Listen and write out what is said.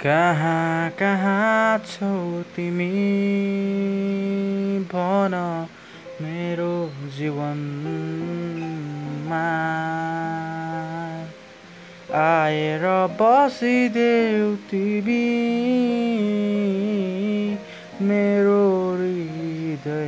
कहाँ कहाँ छौ तिमी? भन मेरो जीवनमा। आएर बसिदेऊ तिमी। मेरो हृदयमा।